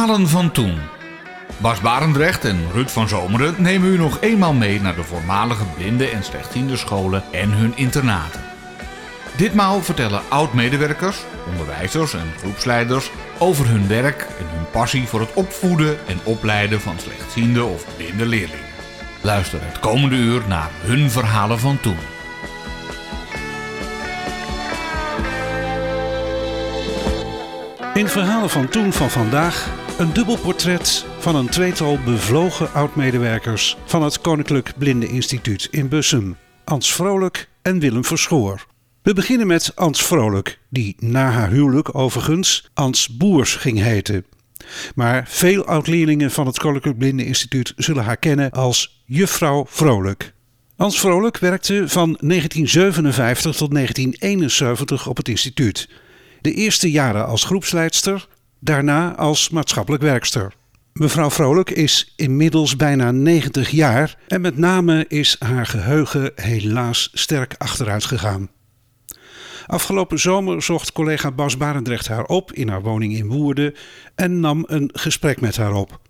Verhalen van toen. Bas Barendrecht en Ruud van Zomeren nemen u nog eenmaal mee naar de voormalige blinde en slechtziende scholen en hun internaten. Ditmaal vertellen oud-medewerkers, onderwijzers en groepsleiders over hun werk en hun passie voor het opvoeden en opleiden van slechtziende of blinde leerlingen. Luister het komende uur naar hun verhalen van toen. In Verhalen van Toen van vandaag een dubbel portret van een tweetal bevlogen oud-medewerkers van het Koninklijk Blinde Instituut in Bussum, Ans Vrolijk en Willem Verschoor. We beginnen met Ans Vrolijk, die na haar huwelijk overigens Ans Boers ging heten. Maar veel oud-leerlingen van het Koninklijk Blinde Instituut zullen haar kennen als Juffrouw Vrolijk. Ans Vrolijk werkte van 1957 tot 1971 op het instituut. De eerste jaren als groepsleidster, daarna als maatschappelijk werkster. Mevrouw Vrolijk is inmiddels bijna 90 jaar en met name is haar geheugen helaas sterk achteruit gegaan. Afgelopen zomer zocht collega Bas Barendrecht haar op in haar woning in Woerden en nam een gesprek met haar op.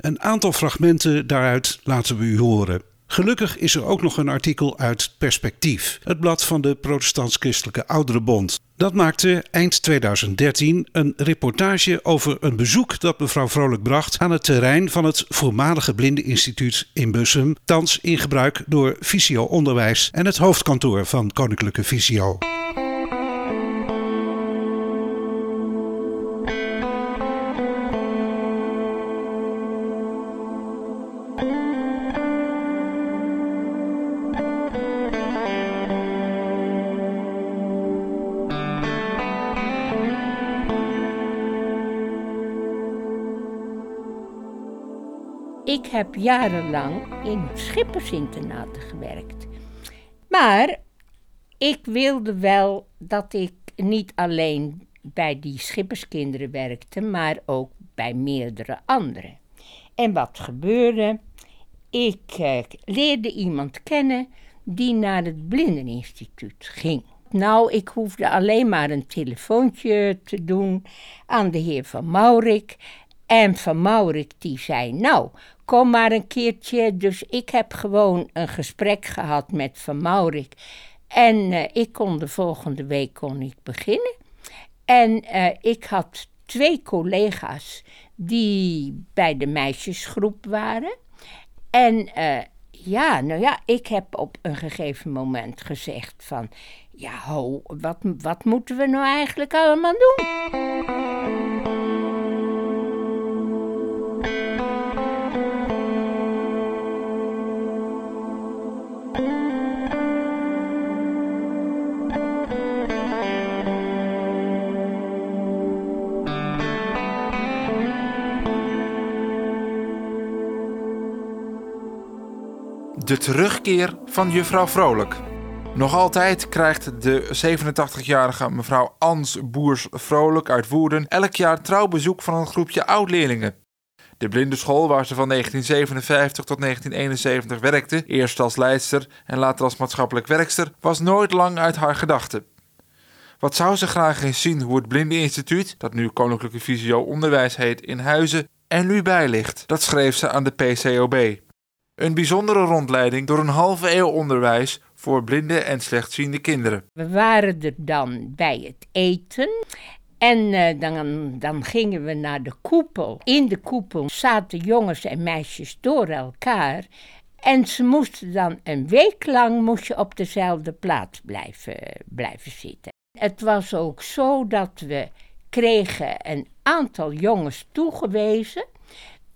Een aantal fragmenten daaruit laten we u horen. Gelukkig is er ook nog een artikel uit Perspectief, het blad van de Protestants-Christelijke Ouderenbond. Dat maakte eind 2013 een reportage over een bezoek dat mevrouw Vrolijk bracht aan het terrein van het voormalige Blindeninstituut in Bussum, thans in gebruik door Visio Onderwijs en het hoofdkantoor van Koninklijke Visio. Heb jarenlang in schippersinternaten gewerkt. Maar ik wilde wel dat ik niet alleen bij die schipperskinderen werkte, maar ook bij meerdere anderen. En wat gebeurde? Ik eh, leerde iemand kennen die naar het Blindeninstituut ging. Nou, ik hoefde alleen maar een telefoontje te doen aan de heer Van Maurik. En Van Maurik die zei, nou, kom maar een keertje. Dus ik heb gewoon een gesprek gehad met Van Maurik. En eh, ik kon de volgende week kon ik beginnen. En eh, ik had twee collega's die bij de meisjesgroep waren. En eh, ja, nou ja, ik heb op een gegeven moment gezegd van... Ja, ho, wat, wat moeten we nou eigenlijk allemaal doen? De terugkeer van juffrouw Vrolijk. Nog altijd krijgt de 87-jarige mevrouw Ans Boers Vrolijk uit Woerden elk jaar trouwbezoek van een groepje oud-leerlingen. De blindenschool waar ze van 1957 tot 1971 werkte, eerst als leidster en later als maatschappelijk werkster, was nooit lang uit haar gedachten. Wat zou ze graag eens zien hoe het Blindeninstituut, dat nu Koninklijke Visio Onderwijs heet, in Huizen, er nu bij ligt. Dat schreef ze aan de PCOB. Een bijzondere rondleiding door een halve eeuw onderwijs voor blinde en slechtziende kinderen. We waren er dan bij het eten. En eh, dan, dan gingen we naar de koepel. In de koepel zaten jongens en meisjes door elkaar. En ze moesten dan een week lang moest je op dezelfde plaats blijven, blijven zitten. Het was ook zo dat we kregen een aantal jongens toegewezen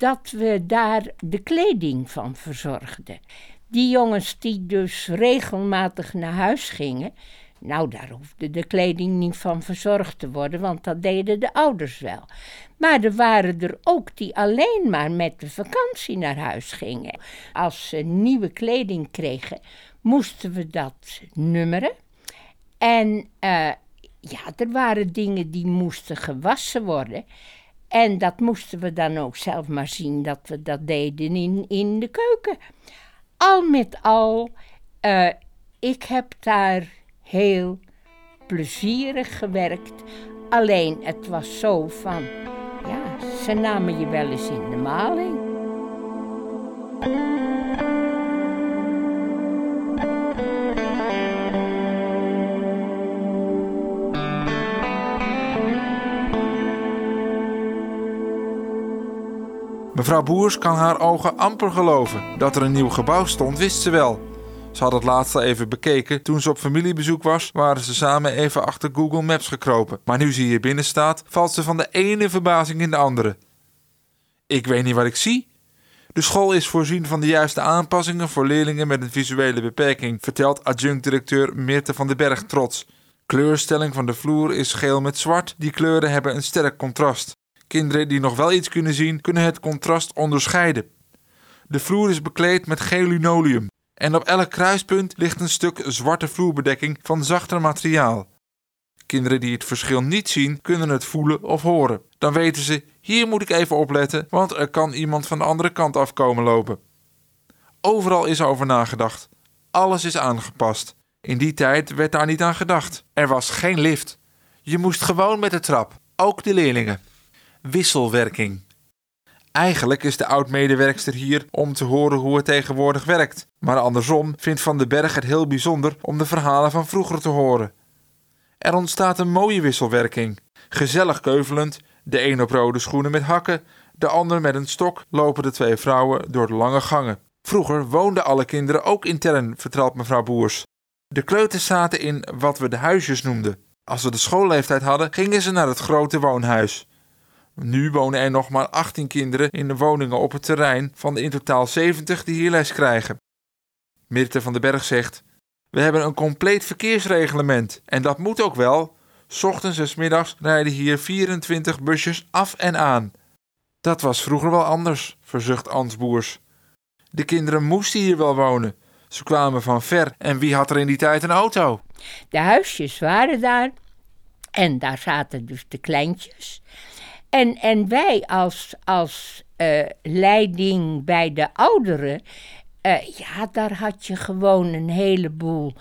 dat we daar de kleding van verzorgden. Die jongens die dus regelmatig naar huis gingen, nou daar hoefde de kleding niet van verzorgd te worden, want dat deden de ouders wel. Maar er waren er ook die alleen maar met de vakantie naar huis gingen. Als ze nieuwe kleding kregen, moesten we dat nummeren. En uh, ja, er waren dingen die moesten gewassen worden. En dat moesten we dan ook zelf maar zien dat we dat deden in, in de keuken. Al met al, uh, ik heb daar heel plezierig gewerkt. Alleen het was zo van, ja, ze namen je wel eens in de maling. Mevrouw Boers kan haar ogen amper geloven. Dat er een nieuw gebouw stond, wist ze wel. Ze had het laatst al even bekeken. Toen ze op familiebezoek was, waren ze samen even achter Google Maps gekropen. Maar nu ze hier binnen staat, valt ze van de ene verbazing in de andere. Ik weet niet wat ik zie. De school is voorzien van de juiste aanpassingen voor leerlingen met een visuele beperking, vertelt adjunct-directeur Meerte van den Berg trots. Kleurstelling van de vloer is geel met zwart. Die kleuren hebben een sterk contrast. Kinderen die nog wel iets kunnen zien, kunnen het contrast onderscheiden. De vloer is bekleed met geel linoleum. En op elk kruispunt ligt een stuk zwarte vloerbedekking van zachter materiaal. Kinderen die het verschil niet zien, kunnen het voelen of horen. Dan weten ze: hier moet ik even opletten, want er kan iemand van de andere kant afkomen lopen. Overal is over nagedacht. Alles is aangepast. In die tijd werd daar niet aan gedacht. Er was geen lift. Je moest gewoon met de trap, ook de leerlingen. Wisselwerking. Eigenlijk is de oud-medewerkster hier om te horen hoe het tegenwoordig werkt. Maar andersom vindt Van den Berg het heel bijzonder om de verhalen van vroeger te horen. Er ontstaat een mooie wisselwerking. Gezellig keuvelend, de een op rode schoenen met hakken, de ander met een stok, lopen de twee vrouwen door de lange gangen. Vroeger woonden alle kinderen ook intern, vertelt mevrouw Boers. De kleuters zaten in wat we de huisjes noemden. Als ze de schoolleeftijd hadden, gingen ze naar het grote woonhuis. Nu wonen er nog maar 18 kinderen in de woningen op het terrein van de in totaal 70 die hier les krijgen. Mirte van den Berg zegt: We hebben een compleet verkeersreglement en dat moet ook wel. Ochtends en middags rijden hier 24 busjes af en aan. Dat was vroeger wel anders, verzucht Ans Boers. De kinderen moesten hier wel wonen. Ze kwamen van ver en wie had er in die tijd een auto? De huisjes waren daar en daar zaten dus de kleintjes. En, en wij als, als uh, leiding bij de ouderen, uh, ja, daar had je gewoon een heleboel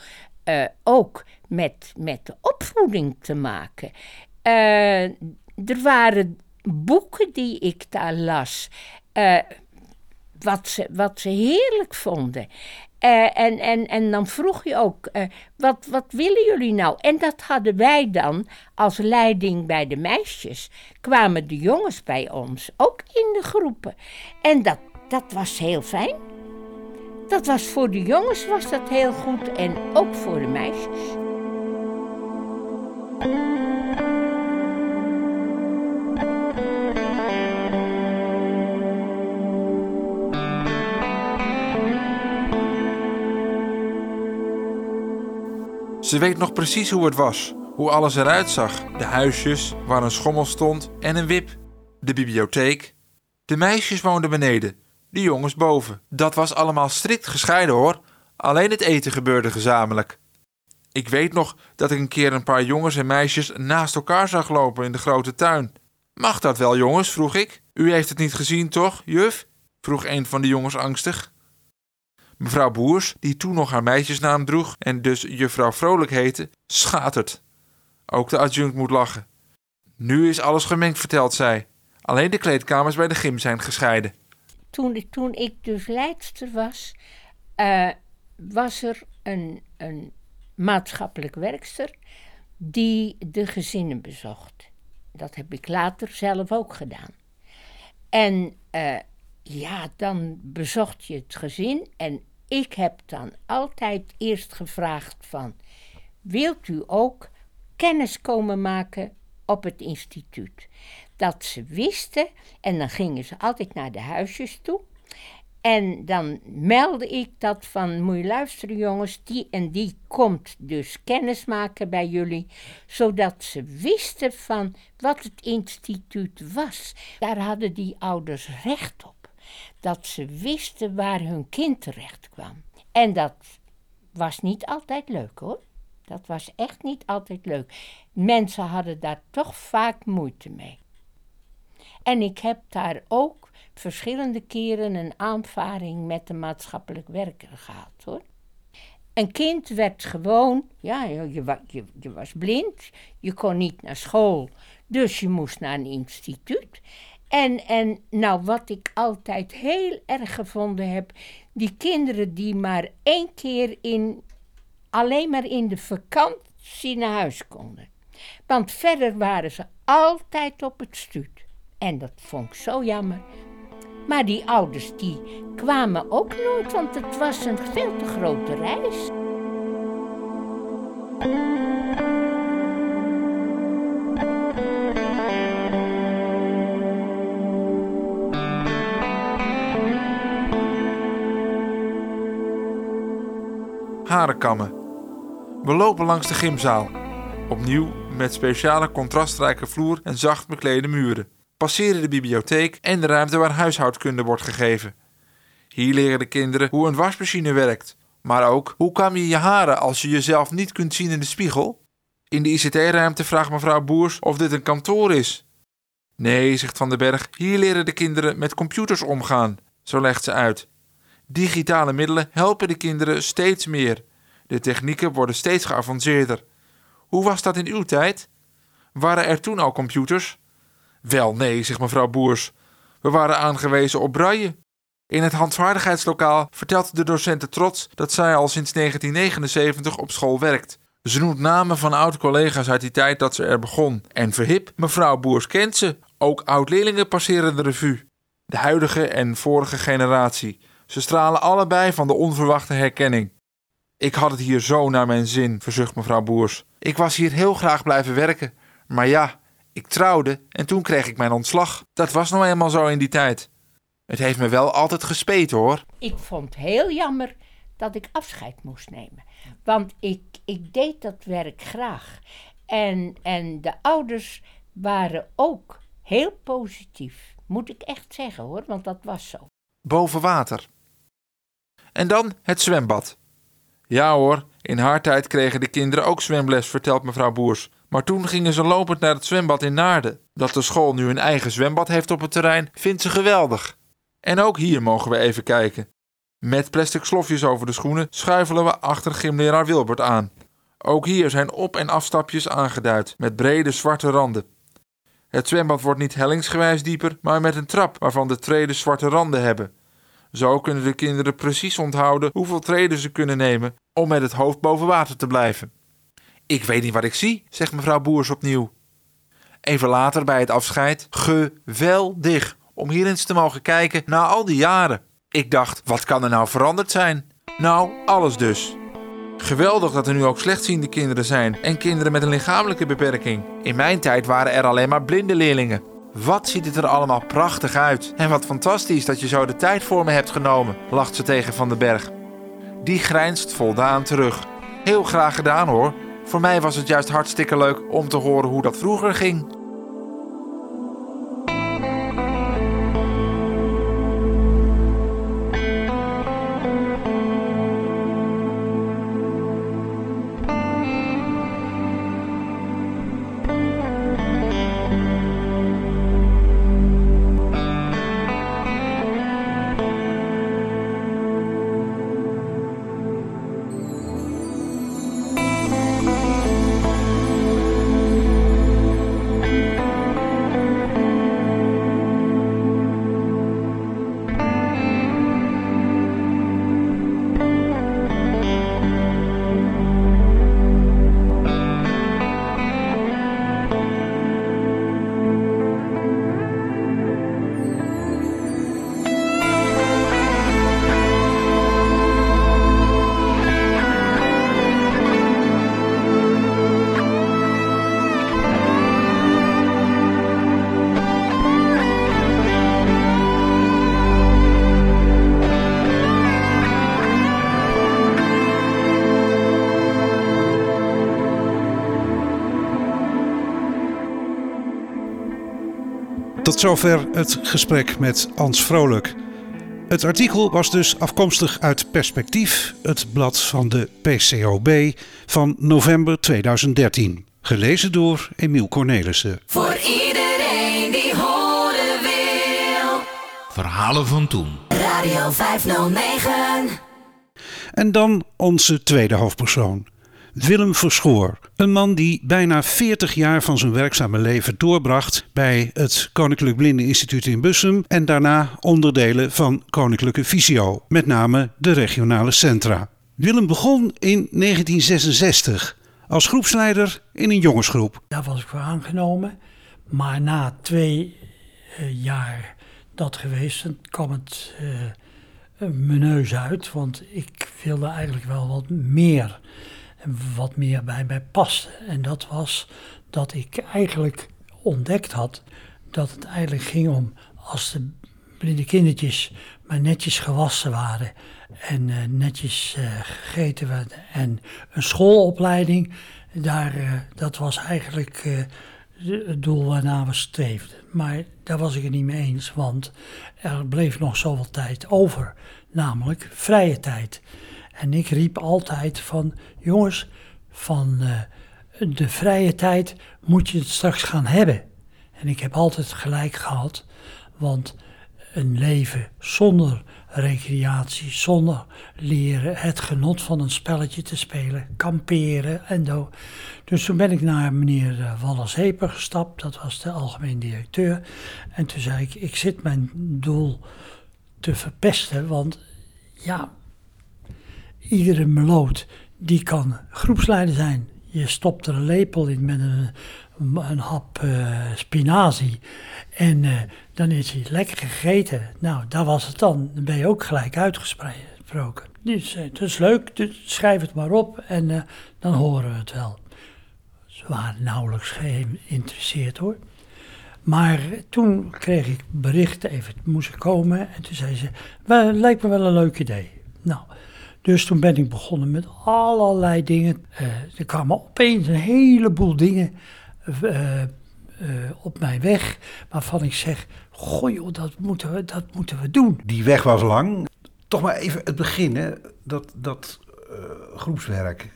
uh, ook met, met de opvoeding te maken. er waren boeken die ik daar las, wat, ze, wat ze heerlijk vonden. Uh, en, en, en dan vroeg je ook, uh, wat, wat willen jullie nou? En dat hadden wij dan als leiding bij de meisjes. Kwamen de jongens bij ons, ook in de groepen. En dat, dat was heel fijn. Dat was voor de jongens was dat heel goed en ook voor de meisjes. Ze weet nog precies hoe het was, hoe alles eruit zag. De huisjes, waar een schommel stond en een wip. De bibliotheek. De meisjes woonden beneden, de jongens boven. Dat was allemaal strikt gescheiden hoor. Alleen het eten gebeurde gezamenlijk. Ik weet nog dat ik een keer een paar jongens en meisjes naast elkaar zag lopen in de grote tuin. Mag dat wel, jongens? vroeg ik. U heeft het niet gezien, toch, juf? vroeg een van de jongens angstig. Mevrouw Boers, die toen nog haar meisjesnaam droeg en dus juffrouw Vrolijk heette, schatert. Ook de adjunct moet lachen. Nu is alles gemengd, vertelt zij. Alleen de kleedkamers bij de gym zijn gescheiden. Toen, toen ik dus leidster was, uh, was er een, een maatschappelijk werkster die de gezinnen bezocht. Dat heb ik later zelf ook gedaan. En uh, ja, dan bezocht je het gezin en ik heb dan altijd eerst gevraagd van, wilt u ook kennis komen maken op het instituut? Dat ze wisten en dan gingen ze altijd naar de huisjes toe. En dan meldde ik dat van, moet luisteren jongens, die en die komt dus kennis maken bij jullie, zodat ze wisten van wat het instituut was. Daar hadden die ouders recht op dat ze wisten waar hun kind terecht kwam. En dat was niet altijd leuk hoor. Dat was echt niet altijd leuk. Mensen hadden daar toch vaak moeite mee. En ik heb daar ook verschillende keren een aanvaring met de maatschappelijk werker gehad hoor. Een kind werd gewoon, ja, je, je, je was blind, je kon niet naar school, dus je moest naar een instituut. En, en nou, wat ik altijd heel erg gevonden heb, die kinderen die maar één keer in, alleen maar in de vakantie naar huis konden. Want verder waren ze altijd op het stuut. En dat vond ik zo jammer. Maar die ouders die kwamen ook nooit, want het was een veel te grote reis. Harenkammen. We lopen langs de gymzaal. Opnieuw met speciale contrastrijke vloer en zacht beklede muren. Passeren de bibliotheek en de ruimte waar huishoudkunde wordt gegeven. Hier leren de kinderen hoe een wasmachine werkt. Maar ook hoe kam je je haren als je jezelf niet kunt zien in de spiegel? In de ICT-ruimte vraagt mevrouw Boers of dit een kantoor is. Nee, zegt Van den Berg, hier leren de kinderen met computers omgaan. Zo legt ze uit. Digitale middelen helpen de kinderen steeds meer. De technieken worden steeds geavanceerder. Hoe was dat in uw tijd? Waren er toen al computers? Wel nee, zegt mevrouw Boers. We waren aangewezen op braille. In het handvaardigheidslokaal vertelt de docenten trots dat zij al sinds 1979 op school werkt. Ze noemt namen van oud-collega's uit die tijd dat ze er begon. En verhip, mevrouw Boers kent ze. Ook oud-leerlingen passeren de revue. De huidige en vorige generatie. Ze stralen allebei van de onverwachte herkenning. Ik had het hier zo naar mijn zin, verzucht mevrouw Boers. Ik was hier heel graag blijven werken. Maar ja, ik trouwde en toen kreeg ik mijn ontslag. Dat was nou eenmaal zo in die tijd. Het heeft me wel altijd gespeten hoor. Ik vond het heel jammer dat ik afscheid moest nemen. Want ik, ik deed dat werk graag. En, en de ouders waren ook heel positief. Moet ik echt zeggen hoor, want dat was zo. Boven water. En dan het zwembad. Ja hoor, in haar tijd kregen de kinderen ook zwemles, vertelt mevrouw Boers. Maar toen gingen ze lopend naar het zwembad in Naarden. Dat de school nu een eigen zwembad heeft op het terrein, vindt ze geweldig. En ook hier mogen we even kijken. Met plastic slofjes over de schoenen schuifelen we achter gymleraar Wilbert aan. Ook hier zijn op- en afstapjes aangeduid met brede zwarte randen. Het zwembad wordt niet hellingsgewijs dieper, maar met een trap waarvan de treden zwarte randen hebben. Zo kunnen de kinderen precies onthouden hoeveel treden ze kunnen nemen om met het hoofd boven water te blijven. Ik weet niet wat ik zie, zegt mevrouw Boers opnieuw. Even later bij het afscheid, geweldig om hier eens te mogen kijken na al die jaren. Ik dacht, wat kan er nou veranderd zijn? Nou, alles dus. Geweldig dat er nu ook slechtziende kinderen zijn en kinderen met een lichamelijke beperking. In mijn tijd waren er alleen maar blinde leerlingen. Wat ziet het er allemaal prachtig uit. En wat fantastisch dat je zo de tijd voor me hebt genomen, lacht ze tegen Van den Berg. Die grijnst voldaan terug. Heel graag gedaan hoor. Voor mij was het juist hartstikke leuk om te horen hoe dat vroeger ging. Zover het gesprek met Ans Vrolijk. Het artikel was dus afkomstig uit Perspectief, het blad van de PCOB van november 2013. Gelezen door Emiel Cornelissen. Voor iedereen die horen wil. Verhalen van toen. Radio 509. En dan onze tweede hoofdpersoon. Willem Verschoor. Een man die bijna 40 jaar van zijn werkzame leven doorbracht bij het Koninklijk Blindeninstituut in Bussum en daarna onderdelen van Koninklijke Visio, met name de regionale centra. Willem begon in 1966 als groepsleider in een jongensgroep. Daar was ik voor aangenomen. Maar na twee eh, jaar dat geweest, kwam het uh, mijn neus uit. Want ik wilde eigenlijk wel wat meer. Wat meer bij mij paste. En dat was dat ik eigenlijk ontdekt had dat het eigenlijk ging om als de blinde kindertjes maar netjes gewassen waren en uh, netjes uh, gegeten werden en een schoolopleiding, daar, uh, dat was eigenlijk het doel waarna we streefden. Maar daar was ik het niet mee eens, want er bleef nog zoveel tijd over, namelijk vrije tijd. En ik riep altijd van, jongens, van de vrije tijd moet je het straks gaan hebben. En ik heb altijd gelijk gehad, want een leven zonder recreatie, zonder leren, het genot van een spelletje te spelen, kamperen en zo. Dus toen ben ik naar meneer eh, Wallace Heper gestapt, dat was de algemeen directeur. En toen zei ik, ik zit mijn doel te verpesten, want ja, iedere meloot die kan groepsleider zijn. Je stopt er een lepel in met een, een hap uh, spinazie en uh, dan is hij lekker gegeten. Nou, daar was het dan. Dan ben je ook gelijk uitgesproken. Dus uh, dat is leuk, dus schrijf het maar op en dan horen we het wel. Ze waren nauwelijks geïnteresseerd hoor. Maar toen kreeg ik berichten, even moest komen. En toen zei ze, lijkt me wel een leuk idee. Nou, dus toen ben ik begonnen met allerlei dingen. er kwamen opeens een heleboel dingen uh, op mijn weg waarvan ik zeg, goh joh, dat moeten, we, dat moeten we doen. Die weg was lang. Toch maar even het begin, hè? dat, dat groepswerk.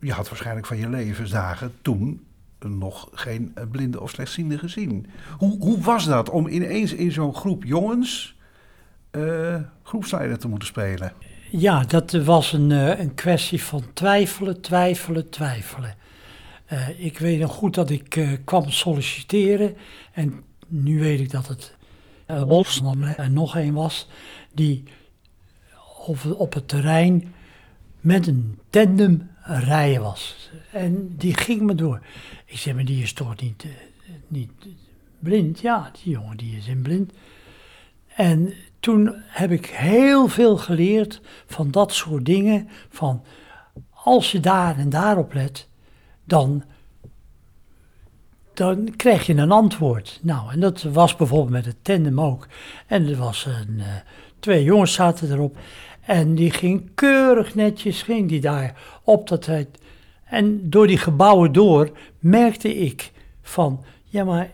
je had waarschijnlijk van je levensdagen toen nog geen blinde of slechtziende gezien. Hoe, hoe was dat om ineens in zo'n groep jongens groepsleider te moeten spelen? Ja, dat was een, een kwestie van twijfelen, twijfelen, twijfelen. Uh, ik weet nog goed dat ik uh, kwam solliciteren en nu weet ik dat het uh, en nog een was die op, op het terrein met een tandem rijden was. En die ging me door. Ik zeg, maar die is toch niet, niet blind? Ja, die jongen die is in blind. En toen heb ik heel veel geleerd van dat soort dingen. Van als je daar en daarop let, dan, dan krijg je een antwoord. Nou, en dat was bijvoorbeeld met het tandem ook. En er was een, uh, twee jongens zaten erop. En die ging keurig netjes, ging die daar op dat tijd. En door die gebouwen door merkte ik van, ja maar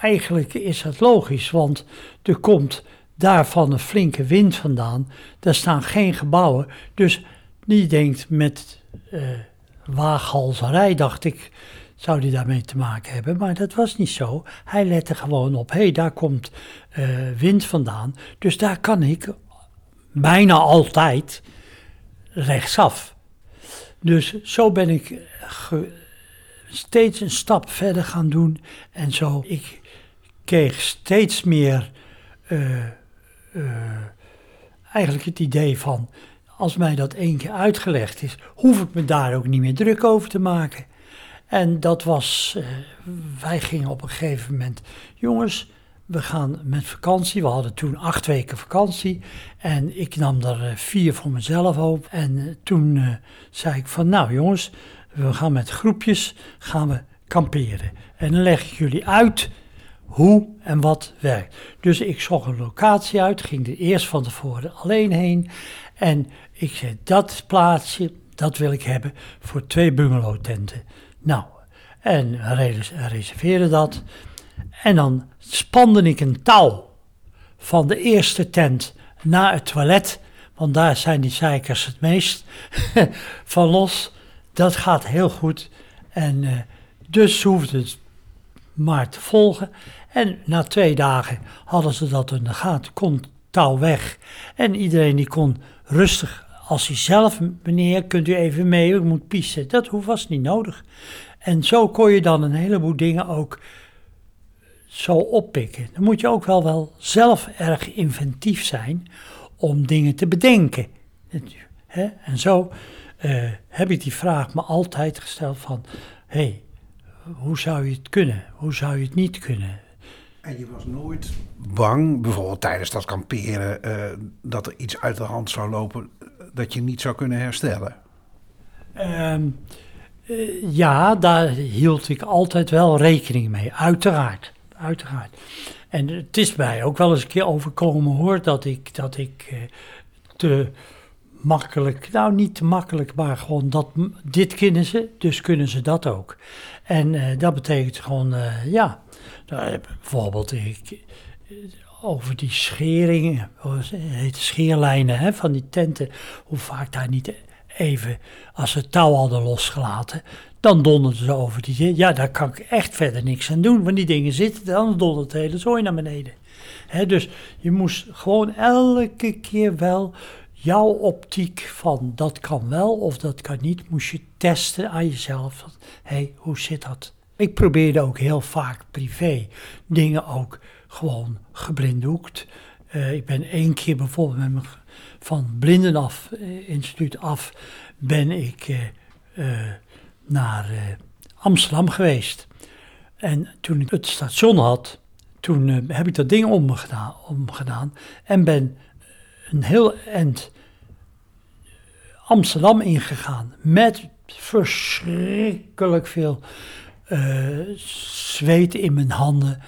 eigenlijk is dat logisch, want er komt daarvan een flinke wind vandaan. Daar staan geen gebouwen, dus die denkt met... Uh, waaghalzerij, dacht ik, zou die daarmee te maken hebben. Maar dat was niet zo. Hij lette gewoon op, hé, hey, daar komt uh, wind vandaan. Dus daar kan ik bijna altijd rechtsaf. Dus zo ben ik steeds een stap verder gaan doen. En zo, ik kreeg steeds meer uh, eigenlijk het idee van als mij dat één keer uitgelegd is, hoef ik me daar ook niet meer druk over te maken. En dat was, uh, wij gingen op een gegeven moment, jongens, we gaan met vakantie. We hadden toen acht weken vakantie en ik nam er uh, vier voor mezelf op. En toen zei ik van, nou jongens, we gaan met groepjes, gaan we kamperen. En dan leg ik jullie uit hoe en wat werkt. Dus ik zocht een locatie uit, ging er eerst van tevoren alleen heen. En ik zei, dat plaatsje, dat wil ik hebben voor twee bungalowtenten. Nou, en reserveerde dat. En dan spande ik een touw van de eerste tent naar het toilet. Want daar zijn die zeikers het meest van los. Dat gaat heel goed. En uh, dus hoefde het maar te volgen. En na twee dagen hadden ze dat in de gaten, kon touw weg. En iedereen die kon rustig als hij zelf, meneer, kunt u even mee, ik moet piezen. Dat was niet nodig. En zo kon je dan een heleboel dingen ook zo oppikken. Dan moet je ook wel, wel zelf erg inventief zijn om dingen te bedenken. En zo eh, heb ik die vraag me altijd gesteld van... hé, hey, hoe zou je het kunnen? Hoe zou je het niet kunnen? En je was nooit bang, bijvoorbeeld tijdens dat kamperen, eh, dat er iets uit de hand zou lopen eh, dat je niet zou kunnen herstellen. Ehm, eh, ja, daar hield ik altijd wel rekening mee, uiteraard. uiteraard. En het is mij ook wel eens een keer overkomen hoor, dat ik, dat ik eh, te makkelijk, nou niet te makkelijk, maar gewoon dat, dit kunnen ze, dus kunnen ze dat ook. En eh, dat betekent gewoon, eh, ja, nou, bijvoorbeeld over die scheringen, heet scheerlijnen hè, van die tenten, hoe vaak daar niet even, als ze het touw hadden losgelaten, dan donderden ze over die, ja, daar kan ik echt verder niks aan doen, want die dingen zitten, dan dondert het hele zooi naar beneden. Hè, dus je moest gewoon elke keer wel jouw optiek van dat kan wel of dat kan niet, moest je testen aan jezelf. Hé, hey, hoe zit dat? Ik probeerde ook heel vaak privé dingen ook gewoon geblinddoekt. Eh, ik ben één keer bijvoorbeeld met mijn, van Blindenaf, eh, instituut af, ben ik eh, naar Amsterdam geweest. En toen ik het station had, toen heb ik dat ding omgedaan, omgedaan en ben een heel eind Amsterdam ingegaan met verschrikkelijk veel zweet in mijn handen.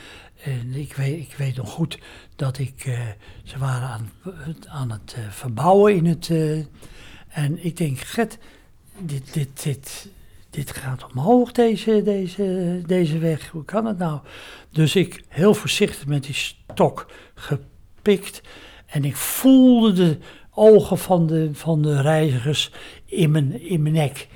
En ik weet, ik weet nog goed dat ik, eh, ze waren aan, aan het eh, verbouwen in het, eh, en ik denk, Gert, dit, dit, dit, dit gaat omhoog, deze, deze, deze weg. Hoe kan het nou? Dus ik heel voorzichtig met die stok gepikt. En ik voelde de ogen van de, van de reizigers in mijn, in mijn nek.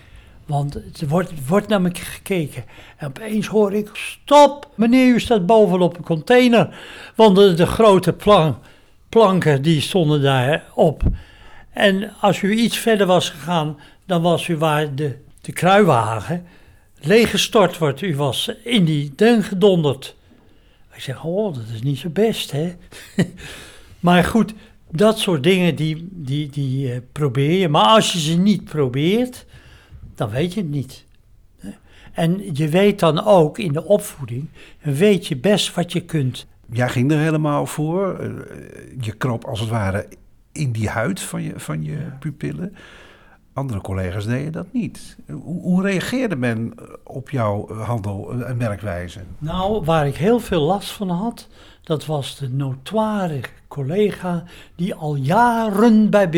Want er wordt, wordt naar me gekeken. En opeens hoor ik, stop, meneer, u staat bovenop een container. Want de, grote plan, planken, die stonden daar op. En als u iets verder was gegaan, dan was u waar de, de kruiwagen leeggestort wordt. U was in die den gedonderd. Ik zeg, oh, dat is niet zo best, hè. maar goed, dat soort dingen, die, die, die eh, probeer je. Maar als je ze niet probeert, dan weet je het niet. En je weet dan ook in de opvoeding, weet je best wat je kunt. Jij ging er helemaal voor. eh, Je kroop als het ware in die huid van je, van je pupillen. Andere collega's deden dat niet. Hoe, hoe reageerde men op jouw handel en werkwijze? Nou, waar ik heel veel last van had, dat was de notoire collega die al jaren bij,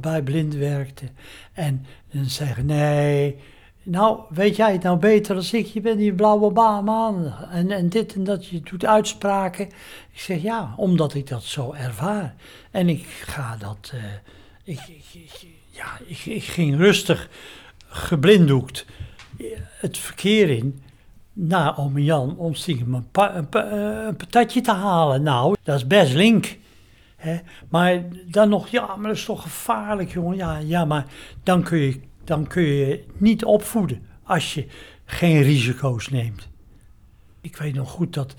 bij Blind werkte. En dan zeggen, nee, nou, weet jij het nou beter dan ik? Je bent die blauwe baan en, en dit en dat, je doet uitspraken. Ik zeg, ja, omdat ik dat zo ervaar. En ik ga dat, eh, ik, ik- ja, ik, ik ging rustig geblinddoekt het verkeer in naar ome Jan om stiekem een, een, eh, een patatje te halen. Nou, dat is best link. Hè? Maar dan nog, ja, maar dat is toch gevaarlijk, jongen. Ja, ja maar dan kun, je, dan kun je niet opvoeden als je geen risico's neemt. Ik weet nog goed dat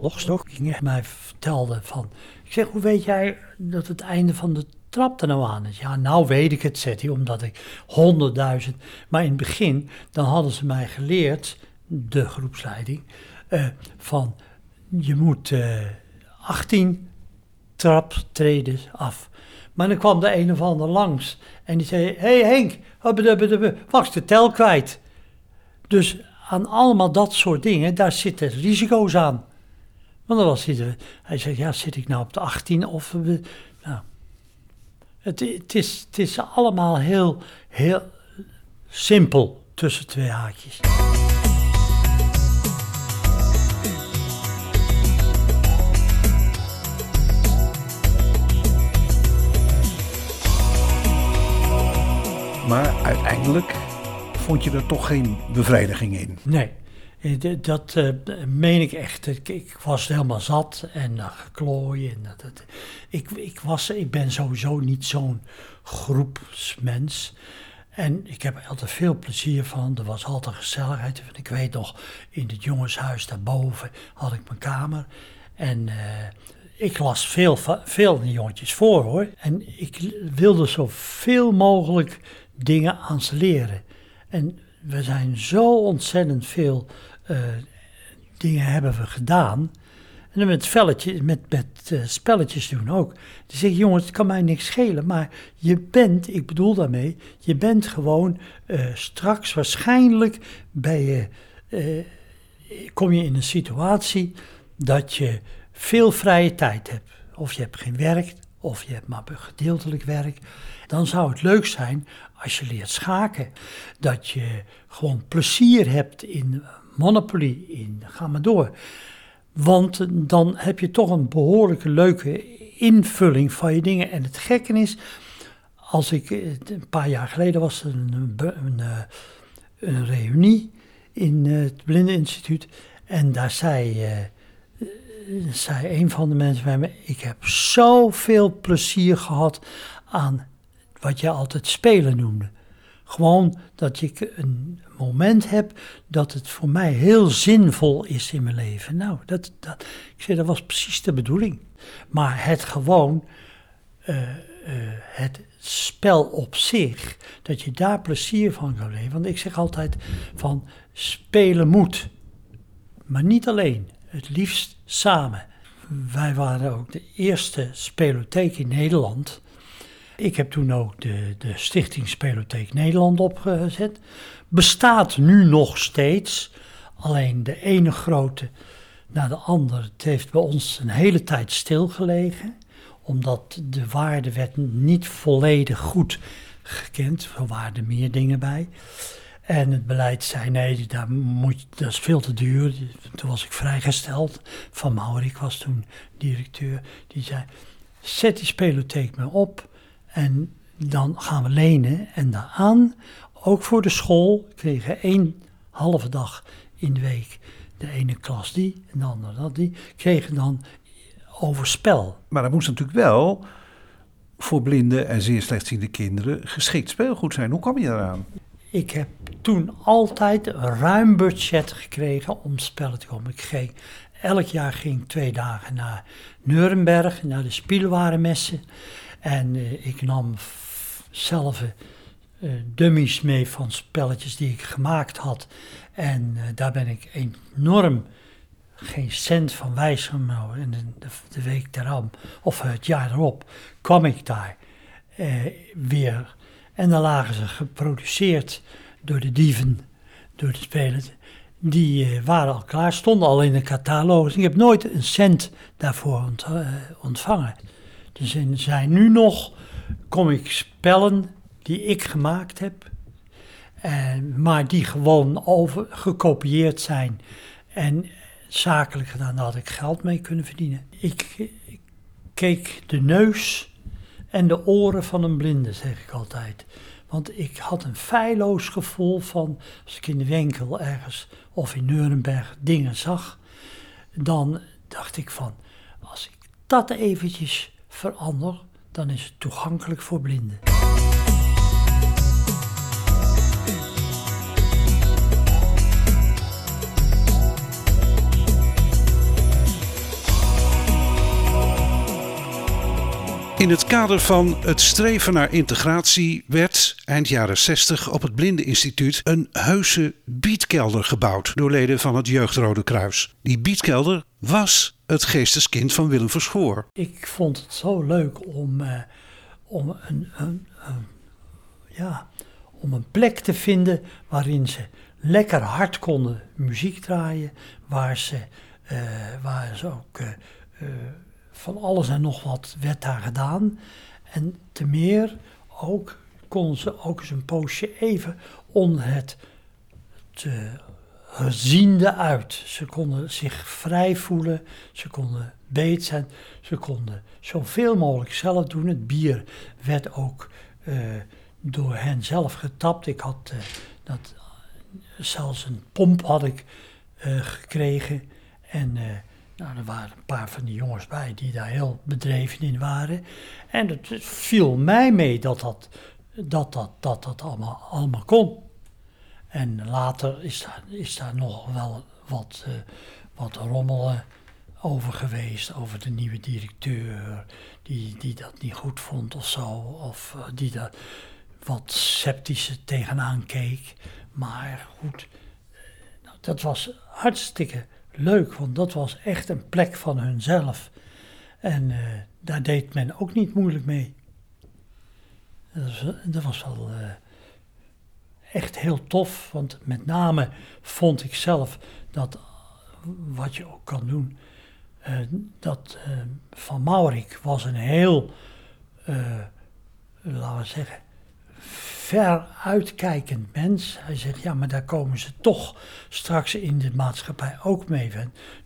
Logstok mij vertelde van... Ik zeg, hoe weet jij dat het einde van de trap er nou aan? Ja, nou weet ik het, zegt hij, omdat ik honderdduizend... Maar in het begin, dan hadden ze mij geleerd, de groepsleiding... eh, van, je moet eh 18 traptreden af. Maar dan kwam de een of ander langs en die zei... Hé hey Henk, was de tel kwijt. Dus aan allemaal dat soort dingen, daar zitten risico's aan. Want dan was hij er, hij zegt, ja, zit ik nou op de 18 of... Nou, het, het, is, het is allemaal heel, heel simpel tussen twee haakjes. Maar uiteindelijk vond je er toch geen bevrediging in. Nee, Dat eh, meen ik echt. Ik, was helemaal zat en uh, geklooien. En dat, ik, ik, was, ik ben sowieso niet zo'n groepsmens. En ik heb er altijd veel plezier van. Er was altijd gezelligheid. Ik weet nog, in het jongenshuis daarboven had ik mijn kamer. En eh, ik las veel, veel jongetjes voor hoor. En ik wilde zoveel mogelijk dingen aan ze leren. En we zijn zo ontzettend veel eh, dingen hebben we gedaan. En dan met, velletje, met, met eh, spelletjes doen ook. Dan zeg ik, jongens, het kan mij niks schelen. Maar je bent, ik bedoel daarmee, je bent gewoon eh, straks waarschijnlijk bij je, kom je in een situatie dat je veel vrije tijd hebt. Of je hebt geen werk, of je hebt maar gedeeltelijk werk. Dan zou het leuk zijn als je leert schaken. Dat je gewoon plezier hebt in Monopoly, in ga maar door. Want dan heb je toch een behoorlijke leuke invulling van je dingen. En het gekke is, als ik een paar jaar geleden was een, een, eh, een reunie in eh, het Blindeninstituut. En daar zei, eh, zei een van de mensen bij me: Ik heb zoveel plezier gehad aan wat jij altijd spelen noemde. Gewoon dat ik een moment heb dat het voor mij heel zinvol is in mijn leven. Nou, dat, dat, ik zei, dat was precies de bedoeling. Maar het gewoon, eh, eh, het spel op zich, dat je daar plezier van kan leven. Want ik zeg altijd van spelen moet, maar niet alleen, het liefst samen. Wij waren ook de eerste spelotheek in Nederland. Ik heb toen ook de, de Stichting Spelotheek Nederland opgezet. Bestaat nu nog steeds. Alleen de ene grote na de andere. Het heeft bij ons een hele tijd stilgelegen. Omdat de waarde werd niet volledig goed gekend. Er waren meer dingen bij. En het beleid zei, nee, daar moet, dat is veel te duur. Toen was ik vrijgesteld. Van Maurik was toen directeur. Die zei, zet die spelotheek maar op. En dan gaan we lenen. En daaraan, ook voor de school, kregen één halve dag in de week. De ene klas die en de andere dat die. Kregen dan overspel. Maar dat moest natuurlijk wel voor blinde en zeer slechtziende kinderen geschikt speelgoed zijn. Hoe kwam je daaraan? Ik heb toen altijd een ruim budget gekregen om spellen te komen. Ik ging, elk jaar ging ik twee dagen naar Nuremberg, naar de Spielwarenmessen. En eh, ik nam zelf eh, dummies mee van spelletjes die ik gemaakt had. En eh, daar ben ik enorm geen cent van wijs genomen. En de, de, week daarop, of het jaar erop, kwam ik daar weer. En dan lagen ze geproduceerd door de dieven, door de spelers. Die waren al klaar, stonden al in de catalogus. Ik heb nooit een cent daarvoor ont- ontvangen. Dus er zijn nu nog, ik spellen die ik gemaakt heb, en, maar die gewoon over, gekopieerd zijn en zakelijk gedaan, daar had ik geld mee kunnen verdienen. Ik, ik keek de neus en de oren van een blinde, zeg ik altijd. Want ik had een feilloos gevoel van, als ik in de winkel ergens of in Nuremberg dingen zag, dan dacht ik van, als ik dat eventjes verander, dan is het toegankelijk voor blinden. In het kader van het streven naar integratie werd eind jaren 60 op het Blindeninstituut een heuse bietkelder gebouwd door leden van het Jeugdrode Kruis. Die bietkelder was het geesteskind van Willem Verschoor. Ik vond het zo leuk om, eh, om, een, een, ja, om een plek te vinden waarin ze lekker hard konden muziek draaien. Waar ze, eh, waar ze ook eh, van alles en nog wat werd daar gedaan. En te meer ook konden ze ook eens een poosje even onder het te geziende uit. Ze konden zich vrij voelen, ze konden beet zijn, ze konden zoveel mogelijk zelf doen. Het bier werd ook eh, door hen zelf getapt. Ik had eh, dat, zelfs een pomp had ik eh, gekregen. En nou, er waren een paar van die jongens bij die daar heel bedreven in waren. En het viel mij mee dat dat, dat, dat, dat, dat allemaal, allemaal kon. En later is daar, is daar nog wel wat, eh, wat rommel eh, over geweest. Over de nieuwe directeur, die, die dat niet goed vond of zo. Of eh, die daar wat sceptisch tegenaan keek. Maar goed, eh, nou, dat was hartstikke leuk, want dat was echt een plek van hunzelf. En daar deed men ook niet moeilijk mee. Dat was, dat was wel echt heel tof, want met name vond ik zelf dat wat je ook kan doen, eh, dat eh, Van Maurik was een heel, eh, laten we zeggen, ver uitkijkend mens. Hij zegt, ja, maar daar komen ze toch straks in de maatschappij ook mee.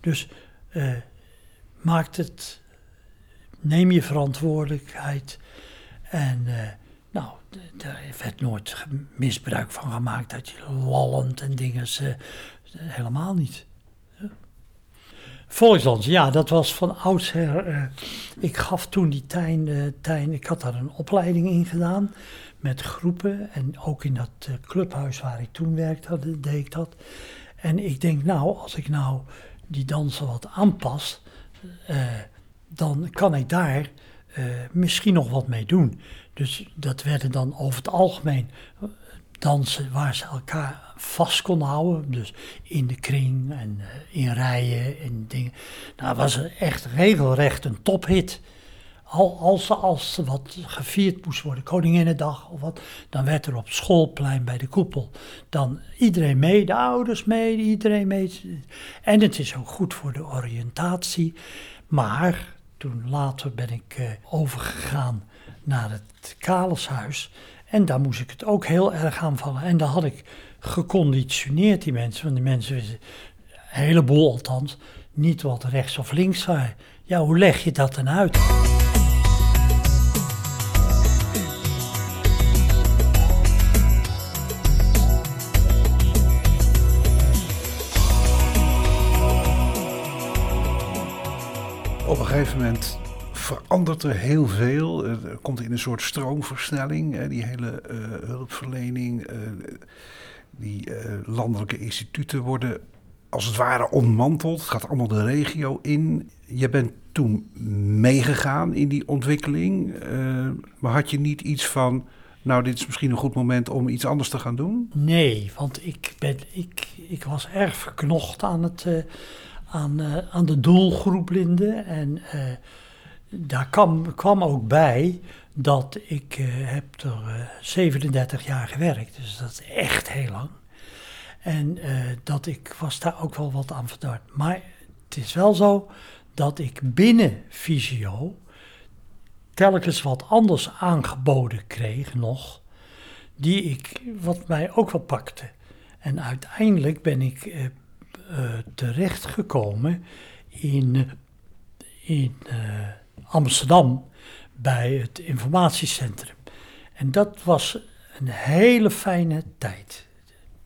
Dus maakt het, neem je verantwoordelijkheid. En daar werd nooit misbruik van gemaakt dat je lallend en dingen, helemaal niet. Volksdans, ja, dat was van oudsher. eh, ik gaf toen die Tijn, Tijn, ik had daar een opleiding in gedaan met groepen. En ook in dat eh, clubhuis waar ik toen werkte, deed ik dat. En ik denk, nou, als ik nou die dansen wat aanpas, dan kan ik daar misschien nog wat mee doen. Dus dat werden dan over het algemeen eh, dansen waar ze elkaar vast konden houden. Dus in de kring en eh, in rijen en dingen. Nou, was echt regelrecht een tophit. Al, als, als wat gevierd moest worden, Koninginnedag of wat, dan werd er op schoolplein bij de koepel dan iedereen mee, de ouders mee, iedereen mee. En het is ook goed voor de oriëntatie. Maar toen later ben ik eh, overgegaan naar het Kaleshuis. En daar moest ik het ook heel erg aanvallen. En daar had ik geconditioneerd die mensen. Want die mensen wisten, een heleboel althans, niet wat rechts of links waren. Ja, hoe leg je dat dan uit? Op een gegeven moment verandert er heel veel. Eh, Er komt in een soort stroomversnelling. hè, Die hele eh, hulpverlening, eh, die eh, landelijke instituten worden als het ware ontmanteld. Het gaat allemaal de regio in. Je bent toen meegegaan in die ontwikkeling. eh, maar had je niet iets van, nou dit is misschien een goed moment om iets anders te gaan doen? Nee, want ik, ben, ik, ik was erg verknocht aan, het, eh, aan, eh, aan de doelgroep blinden. En eh, daar kwam, ook bij dat ik eh, heb er eh, 37 jaar gewerkt. Dus dat is echt heel lang. En eh, dat ik was daar ook wel wat aan verdacht. Maar het is wel zo dat ik binnen Visio telkens wat anders aangeboden kreeg nog die ik, wat mij ook wel pakte. En uiteindelijk ben ik eh, eh, terechtgekomen in, eh, in eh, Amsterdam bij het informatiecentrum. En dat was een hele fijne tijd.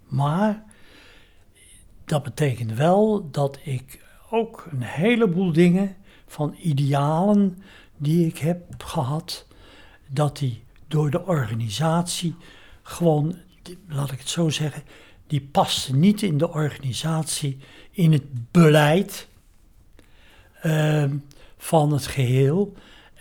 Maar dat betekent wel dat ik ook een heleboel dingen van idealen die ik heb gehad, dat die door de organisatie gewoon, laat ik het zo zeggen, die paste niet in de organisatie, in het beleid ehm, van het geheel.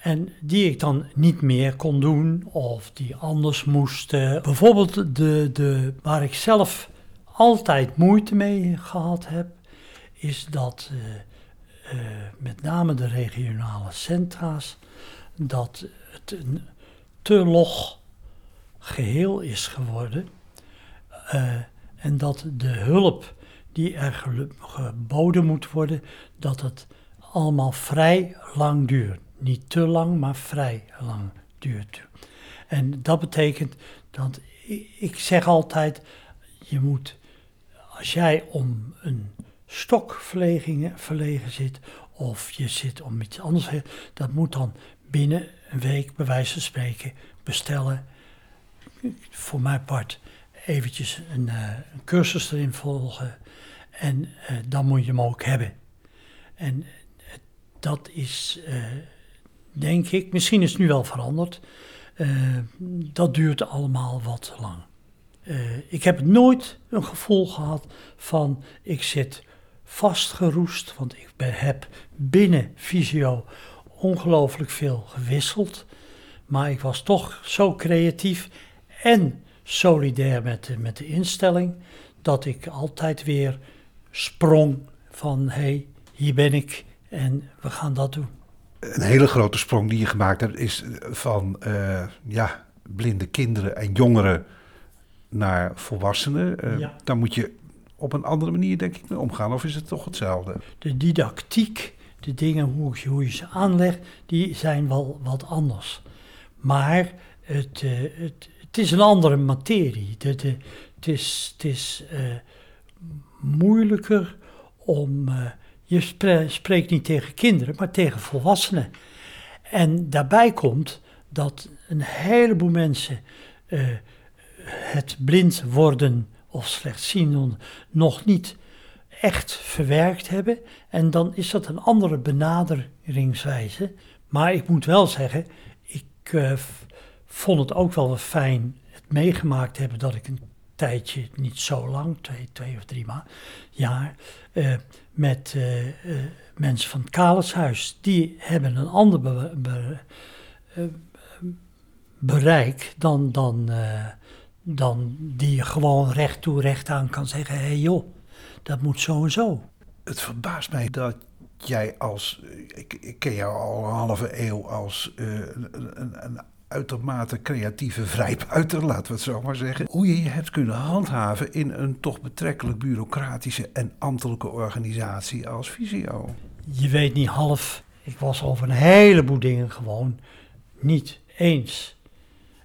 En die ik dan niet meer kon doen of die anders moesten. Bijvoorbeeld de, de, waar ik zelf altijd moeite mee gehad heb, is dat eh, eh, met name de regionale centra's, dat het een te log geheel is geworden. Eh, en dat de hulp die er geboden moet worden, dat het allemaal vrij lang duurt. Niet te lang, maar vrij lang duurt. En dat betekent dat ik zeg altijd, je moet, als jij om een stokverleging verlegen zit, of je zit om iets anders, dat moet dan binnen een week, bij wijze van spreken, bestellen. Voor mijn part eventjes een, eh, cursus erin volgen. En eh, dan moet je hem ook hebben. En dat is, eh, denk ik, misschien is het nu wel veranderd. Eh, dat duurt allemaal wat lang. Eh, ik heb nooit een gevoel gehad van ik zit vastgeroest, want ik heb binnen Visio ongelooflijk veel gewisseld. Maar ik was toch zo creatief en solidair met de, met de instelling dat ik altijd weer sprong van hé, hey, hier ben ik en we gaan dat doen. Een hele grote sprong die je gemaakt hebt is van eh, ja, blinde kinderen en jongeren naar volwassenen. Eh, Ja. Daar moet je op een andere manier denk ik mee omgaan of is het toch hetzelfde? De didactiek, de dingen hoe je, hoe je ze aanlegt, die zijn wel wat anders. Maar het, eh, het, het is een andere materie. De, de, het is, het is eh, moeilijker om. Je spre- spreekt niet tegen kinderen, maar tegen volwassenen. En daarbij komt dat een heleboel mensen eh, het blind worden of slechtziend nog niet echt verwerkt hebben. En dan is dat een andere benaderingswijze. Maar ik moet wel zeggen, ik eh, vond het ook wel fijn het meegemaakt hebben dat ik een tijdje, niet zo lang, twee, twee of drie ma jaar, eh, met eh, eh, mensen van het Kaleshuis, die hebben een ander eh, bereik dan, dan, dan die je gewoon recht toe recht aan kan zeggen, hé hey joh, dat moet zo en zo. Het verbaast mij dat jij als, ik, ik ken jou al een halve eeuw als een, een, een uitermate creatieve vrijbuiter, laten we het zo maar zeggen. Hoe je je hebt kunnen handhaven in een toch betrekkelijk bureaucratische en ambtelijke organisatie als Visio. Je weet niet half, ik was over een heleboel dingen gewoon niet eens.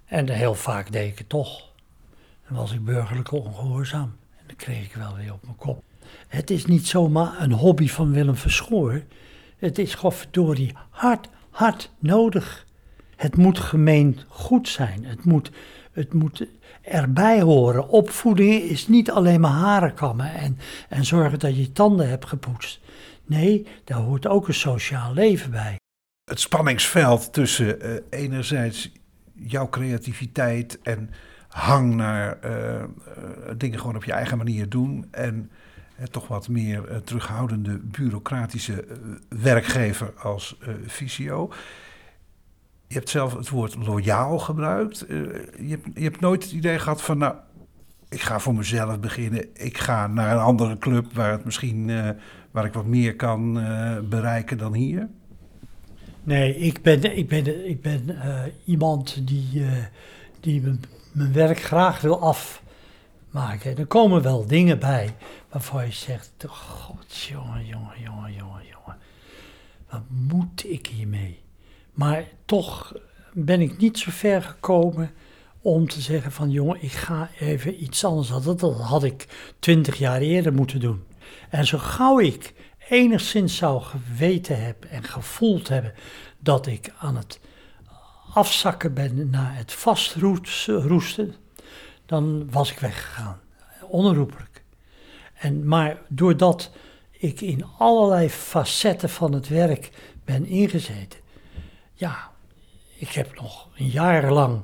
En heel vaak deed ik het toch. Dan was ik burgerlijk ongehoorzaam. En dan kreeg ik wel weer op mijn kop. Het is niet zomaar een hobby van Willem Verschoor. Het is godverdorie hard, hard nodig. Het moet gemeen goed zijn. Het moet, het moet erbij horen. Opvoeding is niet alleen maar haren kammen en, en zorgen dat je tanden hebt gepoetst. Nee, daar hoort ook een sociaal leven bij. Het spanningsveld tussen eh, enerzijds jouw creativiteit en hang naar eh, eh, dingen gewoon op je eigen manier doen en toch wat meer terughoudende bureaucratische werkgever als Visio. Je hebt zelf het woord loyaal gebruikt. Eh, je, hebt, je hebt nooit het idee gehad van, nou, ik ga voor mezelf beginnen. Ik ga naar een andere club waar het misschien, eh, waar ik wat meer kan eh, bereiken dan hier. Nee, ik ben, ik ben, ik ben iemand die, die mijn- werk graag wil afmaken. En er komen wel dingen bij waarvan je zegt: God, jongen, jongen, jongen, jongen, jongen. Wat moet ik hiermee? Maar toch ben ik niet zo ver gekomen om te zeggen: van jongen, ik ga even iets anders. Dat, dat had ik twintig jaar eerder moeten doen. En zo gauw ik enigszins zou geweten hebben en gevoeld hebben dat ik aan het afzakken ben naar het vastroesten, dan was ik weggegaan. Onherroepelijk. En, maar doordat ik in allerlei facetten van het werk ben ingezeten, ja, ik heb nog een jaar lang,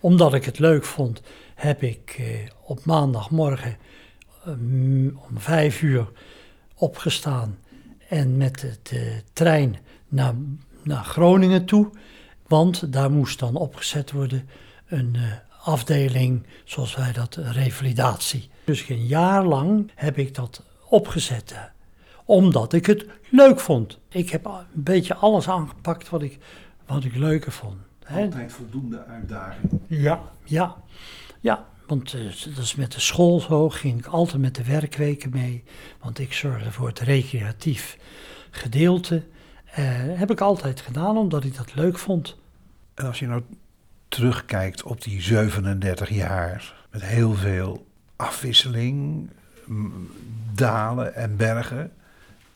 omdat ik het leuk vond, heb ik eh, op maandagmorgen eh, om vijf uur opgestaan en met de, de trein naar, naar Groningen toe. Want daar moest dan opgezet worden een eh, afdeling, zoals wij dat, eh, revalidatie. Dus een jaar lang heb ik dat opgezet, eh, omdat ik het leuk vond. Ik heb een beetje alles aangepakt wat ik, wat ik leuker vond. hè. Altijd voldoende uitdaging. Ja, ja, ja. Want eh, dat is met de school zo, ging ik altijd met de werkweken mee. Want ik zorgde voor het recreatief gedeelte. Eh, heb ik altijd gedaan, omdat ik dat leuk vond. En als je nou terugkijkt op die 37 jaar, met heel veel afwisseling, dalen en bergen.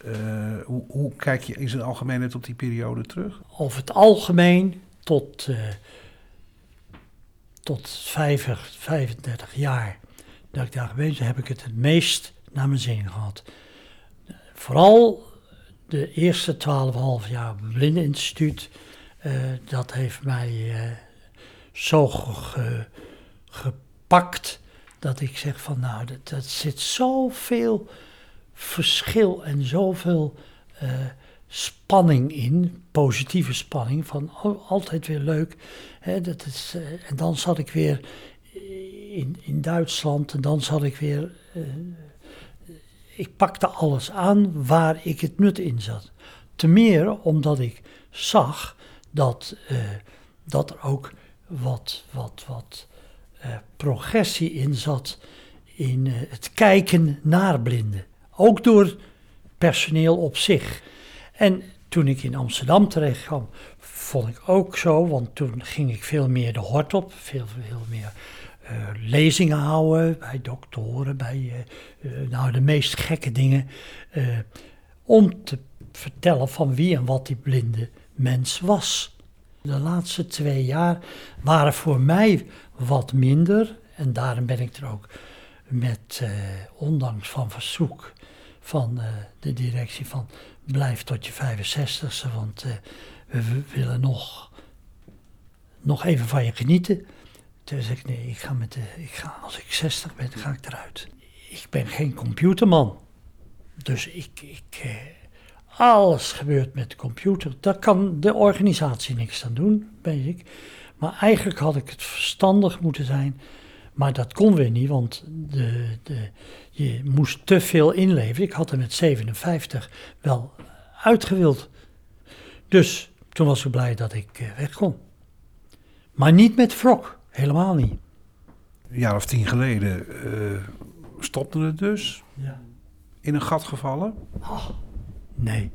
Eh, hoe, hoe kijk je in zijn algemeenheid op die periode terug? Over het algemeen tot, eh, tot 35, 35 jaar dat ik daar geweest ben, heb ik het het meest naar mijn zin gehad. Vooral de eerste 12,5 jaar op het Blindeninstituut, eh, dat heeft mij zo ge- gepakt dat ik zeg van nou, dat, dat zit zoveel verschil en zoveel eh, spanning in, positieve spanning, van altijd weer leuk. Hè, dat is, eh, en dan zat ik weer in, in Duitsland en dan zat ik weer. eh, ik pakte alles aan waar ik het nut in zat. Te meer omdat ik zag dat, dat er ook wat, wat, wat progressie in zat in het kijken naar blinden. Ook door personeel op zich. En toen ik in Amsterdam terecht kwam, vond ik ook zo, want toen ging ik veel meer de hort op, veel, veel meer eh, lezingen houden bij doktoren, bij eh, eh, nou, de meest gekke dingen, om te vertellen van wie en wat die blinde mens was. De laatste twee jaar waren voor mij wat minder en daarom ben ik er ook met, eh, ondanks van verzoek van eh, de directie van blijf tot je 65ste, want eh, we, willen nog, nog even van je genieten. Toen zei ik, nee, ik ga met de, ik ga, als ik 60 ben, ga ik eruit. Ik ben geen computerman. Dus ik, ik, alles gebeurt met de computer. Daar kan de organisatie niks aan doen, weet ik. Maar eigenlijk had ik het verstandig moeten zijn. Maar dat kon weer niet, want de, de, je moest te veel inleveren. Ik had er met 57 wel uitgewild. Dus toen was ik blij dat ik eh, weg kon. Maar niet met wrok, helemaal niet. Een jaar of tien geleden eh, stopte het dus. Ja. In een gat gevallen. Nee.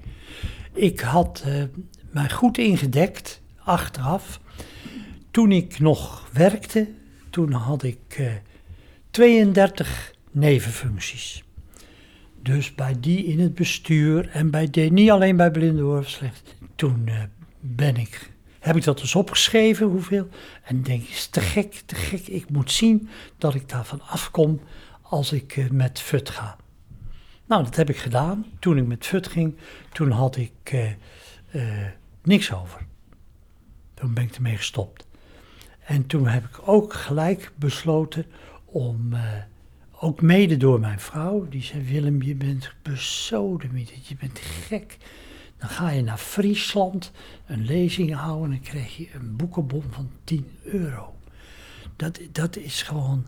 Ik had eh, mij goed ingedekt, achteraf. Toen ik nog werkte, toen had ik eh, 32 nevenfuncties. Dus bij die in het bestuur en bij die, niet alleen bij Blindenhoor slecht. Toen eh, ben ik, heb ik dat dus opgeschreven, hoeveel. En denk, is te gek, te gek. Ik moet zien dat ik daarvan afkom als ik eh, met FUT ga. Nou, dat heb ik gedaan. Toen ik met FUT ging, toen had ik eh, eh, niks over. Toen ben ik ermee gestopt. En toen heb ik ook gelijk besloten om, eh, ook mede door mijn vrouw, die zei: Willem, je bent besodemieterd, je bent gek. Dan ga je naar Friesland een lezing houden en dan krijg je een boekenbon van 10 euro. Dat, dat is gewoon.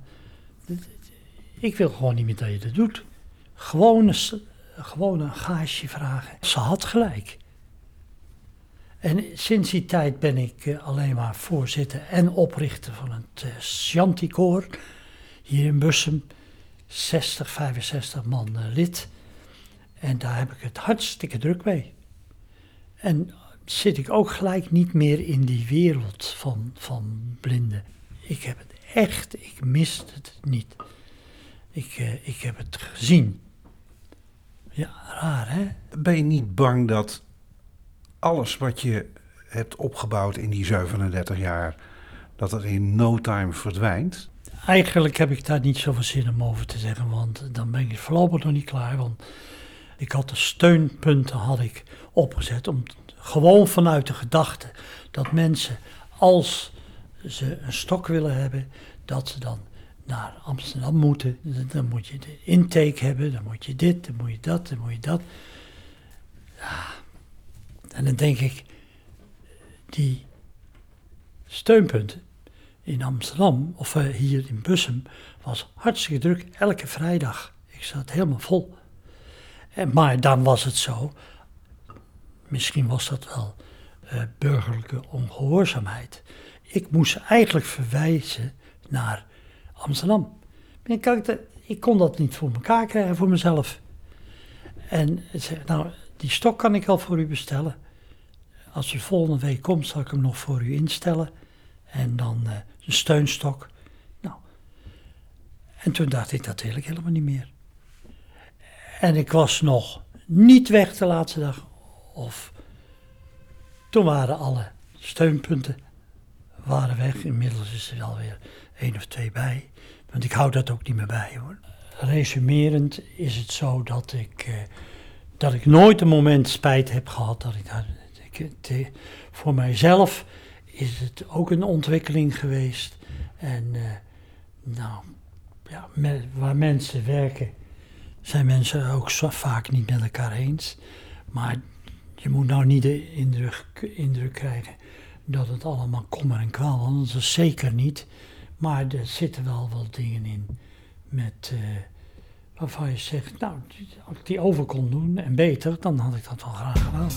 ik wil gewoon niet meer dat je dat doet. Gewoon, een gewoon een gaasje vragen. Ze had gelijk. En sinds die tijd ben ik eh, alleen maar voorzitter en oprichter van het uh, Shantykoor. Hier in Bussum, 60, 65 man eh, lid. En daar heb ik het hartstikke druk mee. En zit ik ook gelijk niet meer in die wereld van, van blinden. Ik heb het echt, ik mis het niet. Ik, eh, ik heb het gezien. Ja, raar hè? Ben je niet bang dat alles wat je hebt opgebouwd in die 37 jaar, dat er in no time verdwijnt? Eigenlijk heb ik daar niet zoveel zin om over te zeggen, want dan ben ik voorlopig nog niet klaar. Want ik had de steunpunten had ik opgezet om gewoon vanuit de gedachte dat mensen, als ze een stok willen hebben, dat ze dan naar Amsterdam moeten. Dan moet je de intake hebben, dan moet je dit, dan moet je dat, dan moet je dat. Ja. En dan denk ik, die steunpunten in Amsterdam, of eh, hier in Bussum, was hartstikke druk. Elke vrijdag. Ik zat helemaal vol. En, maar dan was het zo, misschien was dat wel eh, burgerlijke ongehoorzaamheid. Ik moest eigenlijk verwijzen naar Amsterdam. Dat- ik kon dat niet voor elkaar krijgen voor mezelf. En ik nou, die stok kan ik al voor u bestellen. Als u volgende week komt, zal ik hem nog voor u instellen. En dan eh, een steunstok. Nou. En toen dacht ik, dat wil ik helemaal niet meer. En ik was nog niet weg de laatste dag. Of toen waren alle steunpunten waren weg. Inmiddels is er alweer één of twee bij. Want ik hou dat ook niet meer bij hoor. resumerend is het zo dat ik, eh, dat ik nooit een moment spijt heb gehad dat ik het, eh, voor mijzelf is het ook een ontwikkeling geweest. En eh, nou, ja, waar mensen werken, zijn mensen ook zo vaak niet met elkaar eens. Maar je moet nou niet de indruk, indruk krijgen dat het allemaal kommer en kwaal was. want Dat is zeker niet. Maar er zitten wel wat dingen in met, eh, waarvan je zegt, nou, als ik die over kon doen en beter, dan had ik dat wel graag gedaan.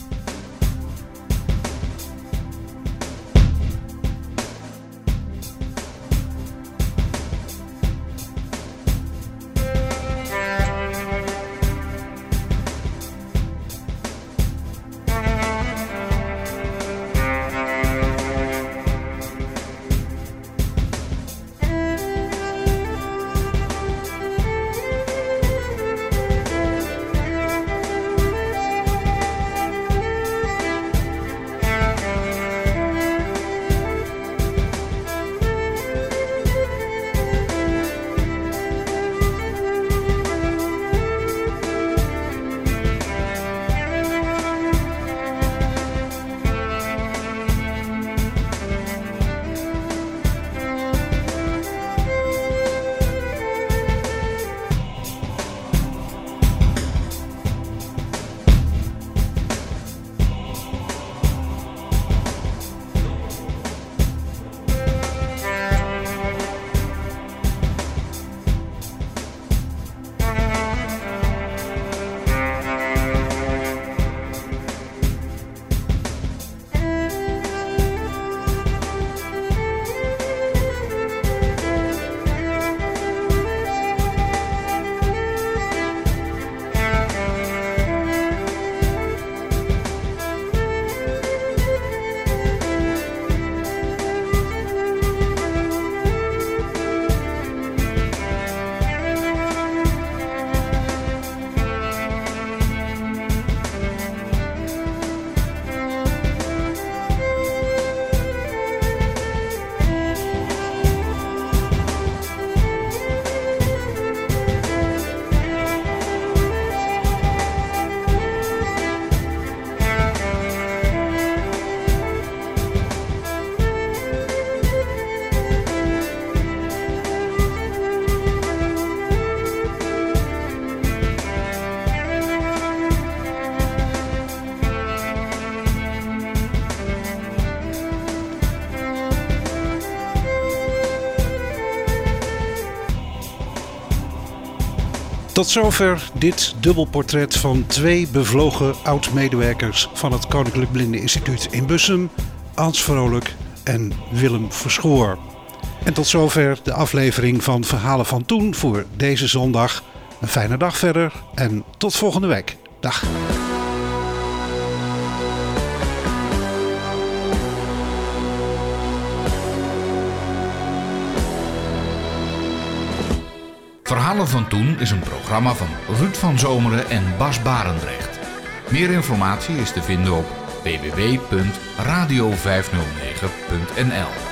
Tot zover dit dubbelportret van twee bevlogen oud-medewerkers van het Koninklijk Blinde Instituut in Bussum, Ans Vrolijk en Willem Verschoor. En tot zover de aflevering van Verhalen van Toen voor deze zondag. Een fijne dag verder en tot volgende week. Dag. Verhalen van Toen is een programma van Ruud van Zomeren en Bas Barendrecht. Meer informatie is te vinden op www.radio509.nl